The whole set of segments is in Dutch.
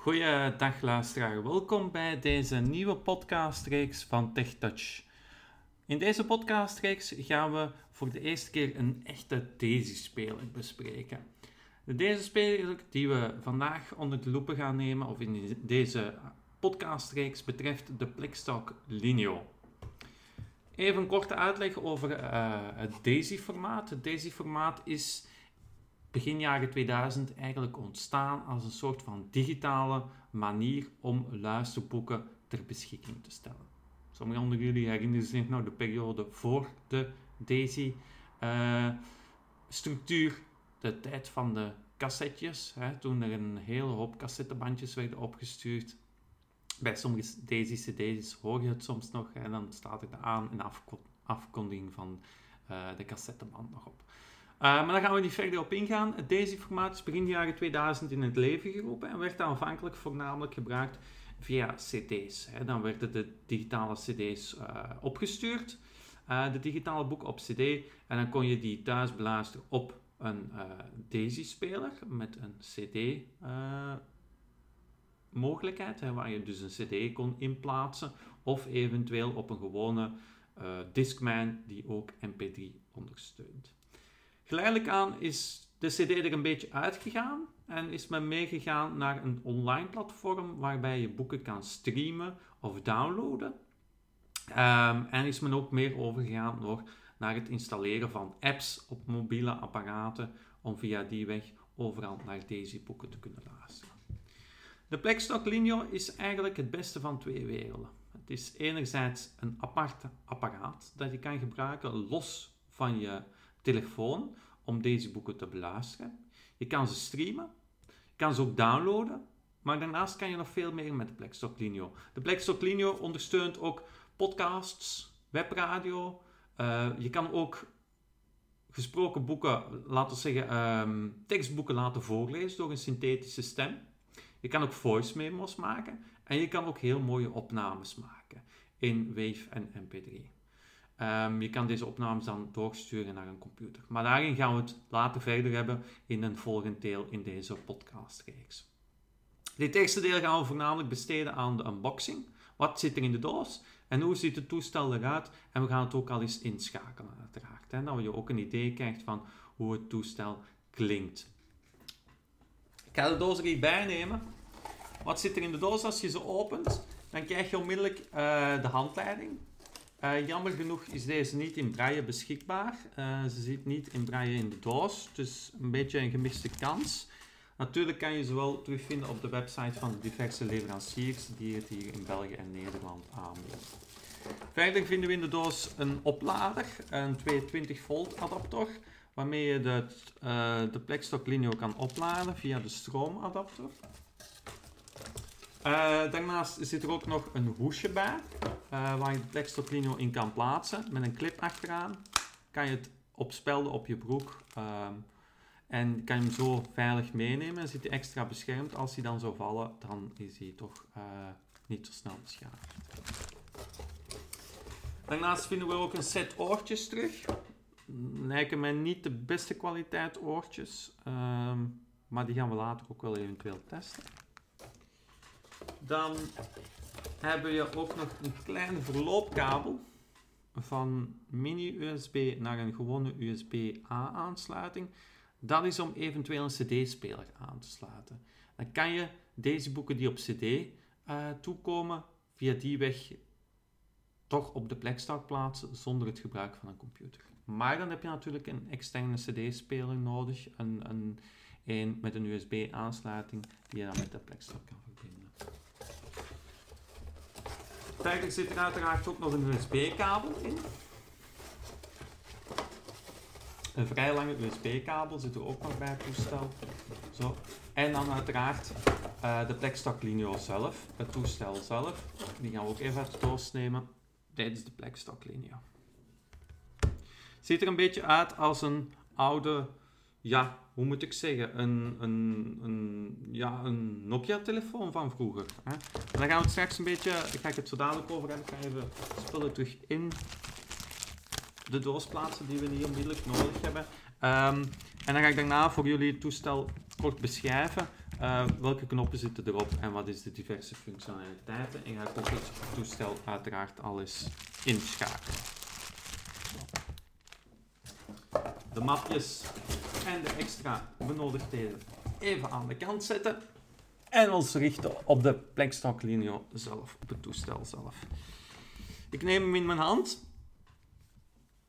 Goeiedag luisteraar, welkom bij deze nieuwe podcastreeks van TechTouch. In deze podcastreeks gaan we voor de eerste keer een echte Daisy-speler bespreken. De Daisy-speler die we vandaag onder de loep gaan nemen, of in deze podcastreeks, betreft de Plextalk Lineo. Even een korte uitleg over uh, het Daisy-formaat. Het Daisy-formaat is begin jaren 2000 eigenlijk ontstaan als een soort van digitale manier om luisterboeken ter beschikking te stellen. Sommigen onder jullie herinneren zich nog de periode voor de Daisy-structuur, de tijd van de cassettes, hè, toen er een hele hoop cassettebandjes werden opgestuurd. Bij sommige Daisy-CD's hoor je het soms nog en dan staat er de aan- en afkondiging van uh, de cassetteband nog op. Uh, maar daar gaan we niet verder op ingaan. Het Daisy-formaat is begin jaren 2000 in het leven geroepen en werd aanvankelijk voornamelijk gebruikt via CD's. Hè. Dan werden de digitale CD's uh, opgestuurd, uh, de digitale boeken op CD, en dan kon je die thuis beluisteren op een Daisy-speler met een CD. mogelijkheid, waar je dus een CD kon inplaatsen, of eventueel op een gewone Discman die ook MP3 ondersteunt. Geleidelijk aan is de CD er een beetje uitgegaan en is men meegegaan naar een online platform waarbij je boeken kan streamen of downloaden. Um, en is men ook meer overgegaan naar het installeren van apps op mobiele apparaten om via die weg overal naar deze boeken te kunnen luisteren. De Plexstock Linio is eigenlijk het beste van twee werelden. Het is enerzijds een apart apparaat dat je kan gebruiken los van je telefoon om deze boeken te beluisteren. Je kan ze streamen, je kan ze ook downloaden, maar daarnaast kan je nog veel meer met de Plexstock Linio. De Plexstock Linio ondersteunt ook podcasts, webradio. Uh, je kan ook gesproken boeken, laten we zeggen, um, tekstboeken laten voorlezen door een synthetische stem. Je kan ook voice memos maken en je kan ook heel mooie opnames maken in WAV en MP3. Um, je kan deze opnames dan doorsturen naar een computer. Maar daarin gaan we het later verder hebben in een volgend deel in deze podcastreeks. Dit eerste deel gaan we voornamelijk besteden aan de unboxing. Wat zit er in de doos en hoe ziet het toestel eruit? En we gaan het ook al eens inschakelen, uiteraard. Hè, dat je ook een idee krijgt van hoe het toestel klinkt. Ik ga de doos er hierbij nemen. Wat zit er in de doos als je ze opent? Dan krijg je onmiddellijk uh, de handleiding. Uh, jammer genoeg is deze niet in braille beschikbaar. Uh, ze zit niet in braille in de doos, dus een beetje een gemiste kans. Natuurlijk kan je ze wel terugvinden op de website van de diverse leveranciers die het hier in België en Nederland aanbieden. Verder vinden we in de doos een oplader, een 220 volt adapter, waarmee je de, uh, de Plexstock Linio kan opladen via de stroomadapter. Uh, daarnaast zit er ook nog een hoesje bij, uh, waar je de Plexstock Linio in kan plaatsen. Met een clip achteraan kan je het opspelden op je broek. Uh, en kan je hem zo veilig meenemen. En zit hij extra beschermd. Als hij dan zou vallen, dan is hij toch eh, niet zo snel beschadigd. Daarnaast vinden we ook een set oortjes terug. Lijken mij niet de beste kwaliteit oortjes. Ehm, maar die gaan we later ook wel eventueel testen. Dan hebben we ook nog een kleine verloopkabel van mini-USB naar een gewone USB-A aansluiting. Dat is om eventueel een CD-speler aan te sluiten. Dan kan je deze boeken die op CD uh, toekomen via die weg toch op de Plextalk plaatsen zonder het gebruik van een computer. Maar dan heb je natuurlijk een externe CD-speler nodig, een, een, met een USB-aansluiting die je dan met de Plextalk kan verbinden. Verder zit er uiteraard ook nog een USB-kabel in. Een vrij lange USB-kabel zit er ook nog bij het toestel. Zo. En dan uiteraard uh, de Plexstock Linio zelf, het toestel zelf. Die gaan we ook even uit de doos nemen tijdens de Plexstock Linio. Ziet er een beetje uit als een oude ja, hoe moet ik zeggen, een, een, een, ja, een Nokia-telefoon van vroeger. Hè? En dan gaan we straks een beetje, ik ga ik het zo dadelijk over hebben, ik ga even spullen terug in de doos plaatsen die we niet onmiddellijk nodig hebben. Um, en dan ga ik daarna voor jullie het toestel kort beschrijven uh, welke knoppen zitten erop en wat is de diverse functionaliteiten. En ga ik ook het toestel uiteraard alles inschakelen. De mapjes en de extra benodigdheden even aan de kant zetten. En ons richten op de Plexstock Linio zelf, op het toestel zelf. Ik neem hem in mijn hand.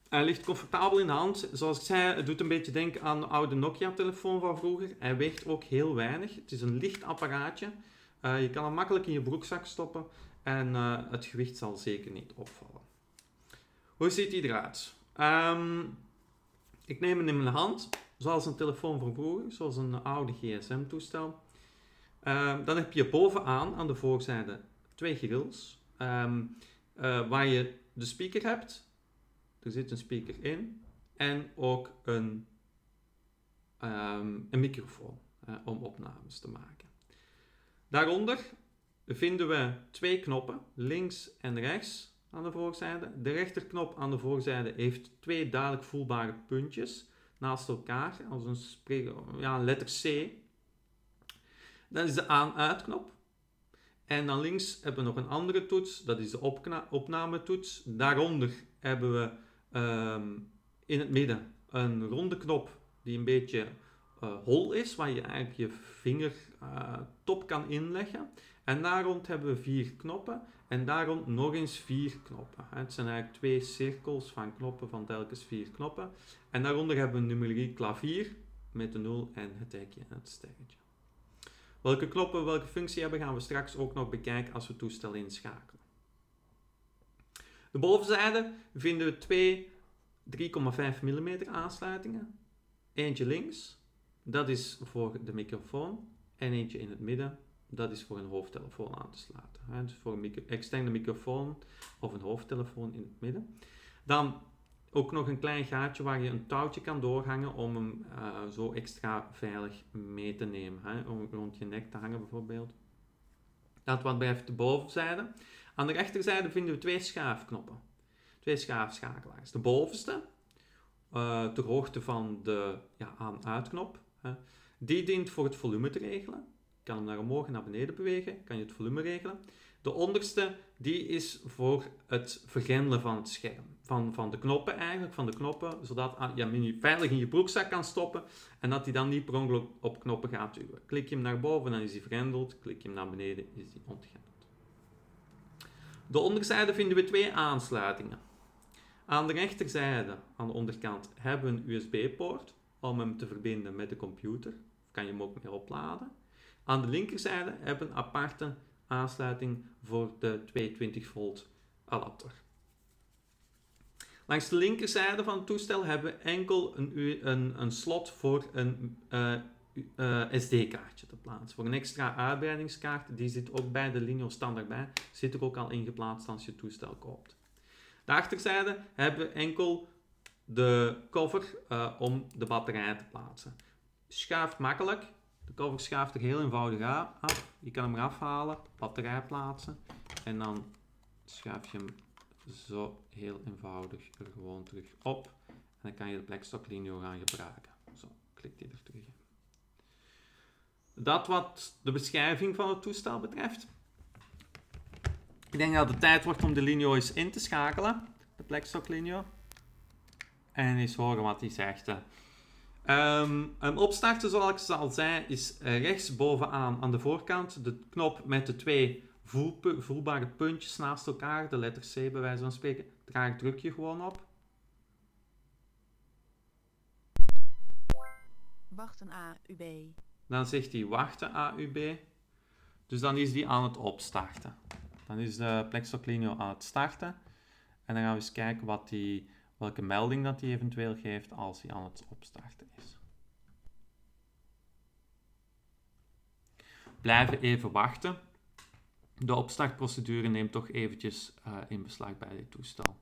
Hij ligt comfortabel in de hand. Zoals ik zei, het doet een beetje denken aan de oude Nokia-telefoon van vroeger. Hij weegt ook heel weinig. Het is een licht apparaatje. Uh, je kan hem makkelijk in je broekzak stoppen en uh, het gewicht zal zeker niet opvallen. Hoe ziet hij eruit? Um, ik neem hem in mijn hand, zoals een telefoon van vroeger, zoals een oude gsm-toestel. Um, dan heb je bovenaan aan de voorzijde twee grills, um, uh, waar je de speaker hebt er zit een speaker in en ook een, um, een microfoon om opnames te maken. Daaronder vinden we twee knoppen, links en rechts aan de voorzijde. De rechterknop aan de voorzijde heeft twee duidelijk voelbare puntjes naast elkaar, als een, ja, letter C. Dat is de aan-uitknop. En dan links hebben we nog een andere toets, dat is de opnametoets. Daaronder hebben we Ehm, in het midden een ronde knop die een beetje uh, hol is, waar je eigenlijk je vinger uh, top kan inleggen. En daar rond hebben we vier knoppen en daar rond nog eens vier knoppen. Het zijn eigenlijk twee cirkels van knoppen van telkens vier knoppen. En daaronder hebben we numeriek klavier met de 0 en het hekje en het sterretje. Welke knoppen welke functie hebben gaan we straks ook nog bekijken als we het toestel inschakelen. De bovenzijde vinden we twee 3,5 mm aansluitingen. Eentje links, dat is voor de microfoon. En eentje in het midden, dat is voor een hoofdtelefoon aan te sluiten. Dus voor een micro externe microfoon of een hoofdtelefoon in het midden. Dan ook nog een klein gaatje waar je een touwtje kan doorhangen om hem uh, zo extra veilig mee te nemen. Hè? Om rond je nek te hangen bijvoorbeeld. Dat wat betreft de bovenzijde. Aan de rechterzijde vinden we twee schuifknoppen. Twee schuifschakelaars. De bovenste, uh, ter hoogte van de ja, aan-uitknop, die dient voor het volume te regelen. Kan hem naar omhoog en naar beneden bewegen, kan je het volume regelen. De onderste, die is voor het vergrendelen van het scherm. Van, van de knoppen eigenlijk, van de knoppen, zodat ah, je hem veilig in je broekzak kan stoppen en dat hij dan niet per ongeluk op knoppen gaat duwen. Klik je hem naar boven, dan is hij vergrendeld. Klik je hem naar beneden, is hij ontgrendeld. De onderzijde vinden we twee aansluitingen. Aan de rechterzijde, aan de onderkant, hebben we een USB-poort om hem te verbinden met de computer. Kan je hem ook mee opladen. Aan de linkerzijde hebben we een aparte aansluiting voor de 220 volt adapter. Langs de linkerzijde van het toestel hebben we enkel een, een, een slot voor een uh, uh, SD-kaartje te plaatsen. Voor een extra uitbreidingskaart, die zit ook bij de Linio standaard bij, zit er ook al ingeplaatst als je toestel koopt. De achterzijde hebben we enkel de cover uh, om de batterij te plaatsen. Schuift makkelijk. De cover schuift er heel eenvoudig af. Je kan hem eraf halen, batterij plaatsen en dan schuif je hem zo heel eenvoudig er gewoon terug op. En dan kan je de Blackstock gaan gebruiken. Zo, klik die er terug in. Dat wat de beschrijving van het toestel betreft. Ik denk dat het tijd wordt om de Linio eens in te schakelen. De Linio. En eens horen wat hij zegt. Um, een opstarten, zoals ik al zei, is rechts bovenaan aan de voorkant. De knop met de twee voelbare puntjes naast elkaar. De letter C bij wijze van spreken. Daar druk je gewoon op. Wachten A, UB. Dan zegt hij wachten AUB. Dus dan is die aan het opstarten. Dan is de Plexoclinio aan het starten. En dan gaan we eens kijken wat die, welke melding dat hij eventueel geeft als hij aan het opstarten is. Blijven even wachten. De opstartprocedure neemt toch eventjes uh, in beslag bij dit toestel.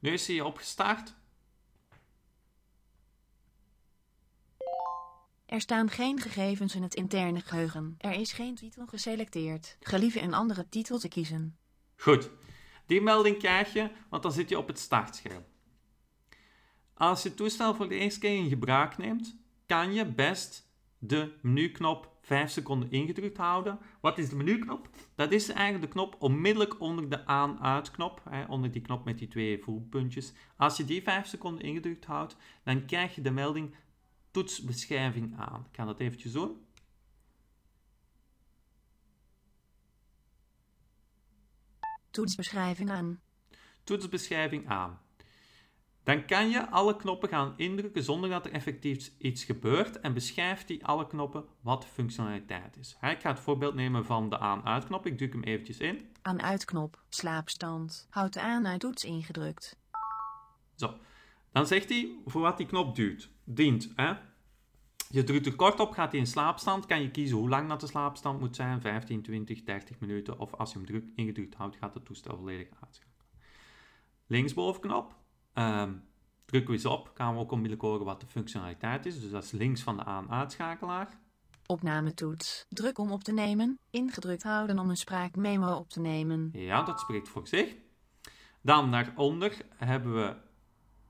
Nu is hij opgestart. Er staan geen gegevens in het interne geheugen. Er is geen titel geselecteerd. Gelieve een andere titel te kiezen. Goed, die melding krijg je, want dan zit je op het startscherm. Als je het toestel voor de eerste keer in gebruik neemt, kan je best de menuknop 5 seconden ingedrukt houden. Wat is de menuknop? Dat is eigenlijk de knop onmiddellijk onder de aan-uit-knop, onder die knop met die twee voelpuntjes. Als je die 5 seconden ingedrukt houdt, dan krijg je de melding toetsbeschrijving aan. Ik ga dat eventjes doen. Toetsbeschrijving aan. Toetsbeschrijving aan. Dan kan je alle knoppen gaan indrukken zonder dat er effectief iets gebeurt en beschrijft die alle knoppen wat functionaliteit is. Ik ga het voorbeeld nemen van de aan-uit-knop. Ik druk hem eventjes in. Aan-uit-knop, slaapstand. Houd de aan-uit-toets ingedrukt. Zo, dan zegt hij voor wat die knop duurt, dient. Hè? Je drukt er kort op, gaat hij in slaapstand. Kan je kiezen hoe lang dat de slaapstand moet zijn: 15, 20, 30 minuten. Of als je hem druk, ingedrukt houdt, gaat het toestel volledig uitschakelen. Linksbovenknop. Um, drukken we eens op, gaan we ook onmiddellijk horen wat de functionaliteit is. Dus dat is links van de aan-uitschakelaar. Opnametoets. Druk om op te nemen. Ingedrukt houden om een spraakmemo op te nemen. Ja, dat spreekt voor zich. Dan daaronder hebben we,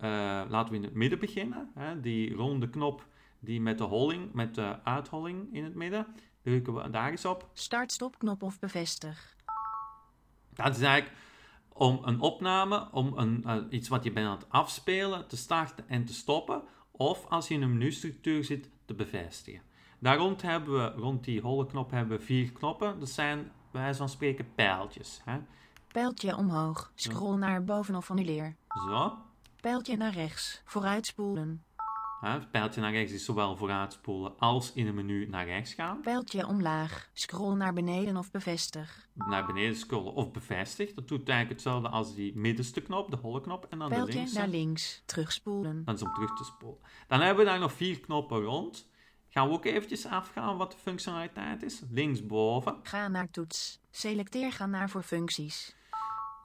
uh, laten we in het midden beginnen. Hè, die ronde knop die met de holling, met de uitholling in het midden. Drukken we daar eens op. Start-stop-knop of bevestig. Dat is eigenlijk om een opname, om een, uh, iets wat je bent aan het afspelen, te starten en te stoppen. Of als je in een menustructuur zit, te bevestigen. Daar rond hebben we, rond die holle knop hebben we vier knoppen. Dat zijn bij wijze van spreken pijltjes. Hè? Pijltje omhoog. Scroll naar boven of annuleer. Zo. Pijltje naar rechts. Vooruitspoelen. Het pijltje naar rechts is zowel vooruitspoelen als in een menu naar rechts gaan. Pijltje omlaag. Scroll naar beneden of bevestig. Naar beneden scrollen of bevestig. Dat doet eigenlijk hetzelfde als die middenste knop, de holle knop. En dan Pijltje de linkse. naar links. Terugspoelen. Dat is om terug te spoelen. Dan hebben we daar nog vier knoppen rond. Gaan we ook eventjes afgaan wat de functionaliteit is. Linksboven. Ga naar toets. Selecteer ga naar voor functies.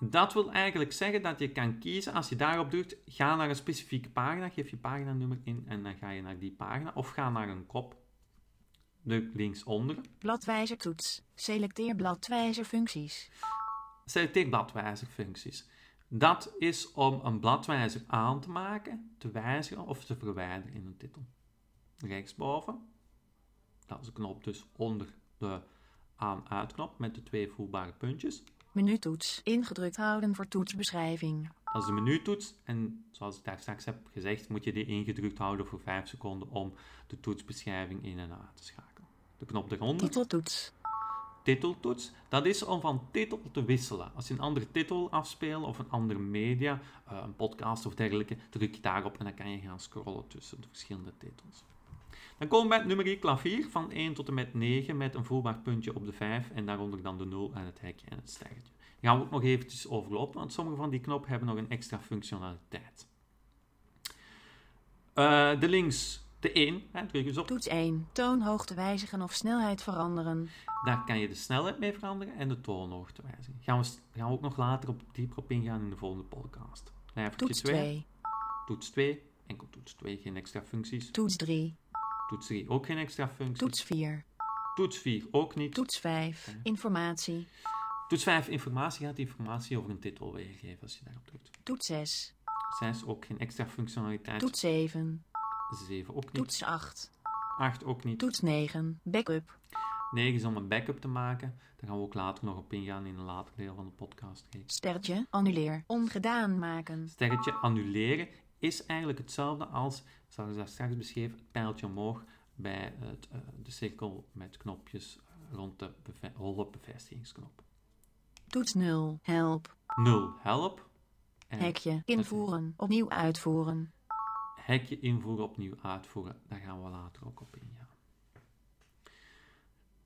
Dat wil eigenlijk zeggen dat je kan kiezen, als je daarop drukt, ga naar een specifieke pagina, geef je paginanummer in en dan ga je naar die pagina. Of ga naar een kop, druk linksonder. Bladwijzertoets. Selecteer bladwijzerfuncties. Selecteer bladwijzerfuncties. Dat is om een bladwijzer aan te maken, te wijzigen of te verwijderen in een titel. Rechtsboven, dat is de knop dus onder de aan-uitknop met de twee voelbare puntjes. Menutoets. Ingedrukt houden voor toetsbeschrijving. Dat is de menutoets en zoals ik daar straks heb gezegd, moet je die ingedrukt houden voor 5 seconden om de toetsbeschrijving in en uit te schakelen. De knop eronder. Titeltoets. Titeltoets, dat is om van titel te wisselen. Als je een andere titel afspeelt of een andere media, uh, een podcast of dergelijke, druk je daarop en dan kan je gaan scrollen tussen de verschillende titels. Dan komen we bij het numeriek klavier van 1 tot en met 9 met een voelbaar puntje op de 5 en daaronder dan de 0 en het hekje en het sterretje. Daar gaan we ook nog eventjes overlopen, want sommige van die knoppen hebben nog een extra functionaliteit. Uh, de links, de 1, hè, druk eens op. Toets 1. Toonhoogte wijzigen of snelheid veranderen. Daar kan je de snelheid mee veranderen en de toonhoogte wijzigen. Gaan we, gaan we ook nog later op, dieper op ingaan in de volgende podcast. Toets 2. Toets 2. Enkel toets 2, geen extra functies. Toets 3. Toets 3 ook geen extra functies. Toets 4. Toets 4 ook niet. Toets 5. Okay. Informatie. Toets 5 informatie gaat informatie over een titel weergeven als je daarop drukt. Toets 6. 6 ook geen extra functionaliteit. Toets 7. 7 ook niet. Toets 8. 8 ook niet. Toets 9. Backup. 9 is om een backup te maken. Daar gaan we ook later nog op ingaan in een later deel van de podcast. Sterretje, annuleer. Ongedaan maken. Sterretje, annuleren is eigenlijk hetzelfde als, zoals ik dat straks beschreef, het pijltje omhoog bij het, uh, de cirkel met knopjes rond de beve holle bevestigingsknop. Toets 0, help. 0, help. En Hekje, invoeren, opnieuw uitvoeren. Hekje invoeren, opnieuw uitvoeren. Daar gaan we later ook op ingaan.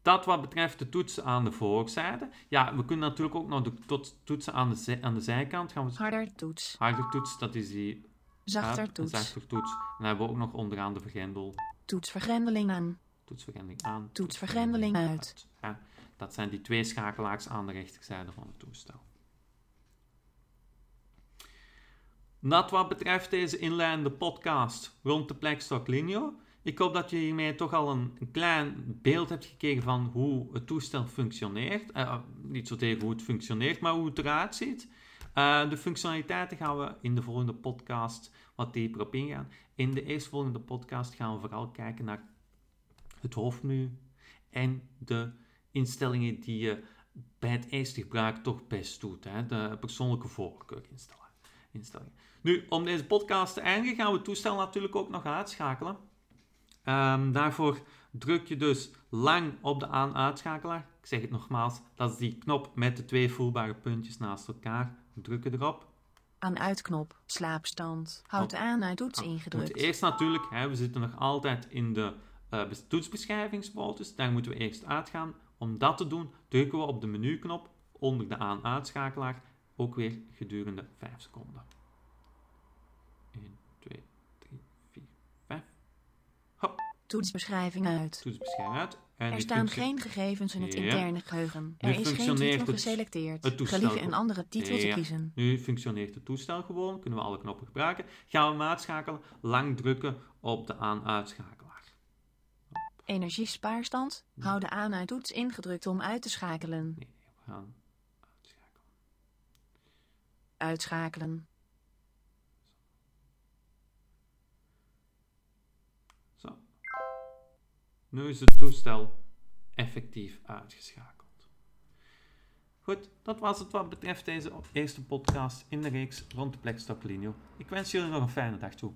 Dat wat betreft de toetsen aan de voorzijde. Ja, we kunnen natuurlijk ook nog de toetsen aan de, aan de zijkant gaan we... Harder toets. Harder toets, dat is die Zachter toets. Zachter toets. En dan hebben we ook nog onderaan de vergrendel. Toetsvergrendeling aan. Toetsvergrendeling aan. Toetsvergrendeling uit. uit. Ja, dat zijn die twee schakelaars aan de rechterzijde van het toestel. Dat wat betreft deze inleidende podcast rond de Plexstock Linio, Ik hoop dat je hiermee toch al een, een klein beeld hebt gekregen van hoe het toestel functioneert. Uh, niet zozeer hoe het functioneert, maar hoe het eruit ziet. Uh, de functionaliteiten gaan we in de volgende podcast wat dieper op ingaan. In de eerstvolgende podcast gaan we vooral kijken naar het hoofdmenu en de instellingen die je bij het eerste gebruik toch best doet. Hè? De persoonlijke voorkeur instellingen. Nu, om deze podcast te eindigen, gaan we het toestel natuurlijk ook nog uitschakelen. Um, daarvoor druk je dus lang op de aan-uitschakelaar. Ik zeg het nogmaals, dat is die knop met de twee voelbare puntjes naast elkaar. Druk je erop. Aan-uitknop, slaapstand. Houd de aan-uit-toets ingedrukt. Eerst natuurlijk, hè, we zitten nog altijd in de uh, toetsbeschrijvingsfoto's. Daar moeten we eerst uitgaan. Om dat te doen, drukken we op de menuknop onder de aan-uitschakelaar. Ook weer gedurende 5 seconden. 1, 2, 3, 4, 5. Hop. Toetsbeschrijving uit. Toetsbeschrijving uit. En er staan geen gegevens in het ja. interne geheugen. Er is geen titel geselecteerd. Het Gelieve een andere titel ja. te kiezen. Nu functioneert het toestel gewoon. Kunnen we alle knoppen gebruiken. Gaan we hem uitschakelen. Lang drukken op de aan-uitschakelaar. Energiespaarstand. Ja. Hou de aan-uit-toets ingedrukt om uit te schakelen. Nee, we gaan uitschakelen. Uitschakelen. Nu is het toestel effectief uitgeschakeld. Goed, dat was het wat betreft deze eerste podcast in de reeks rond de Linio. Ik wens jullie nog een fijne dag toe.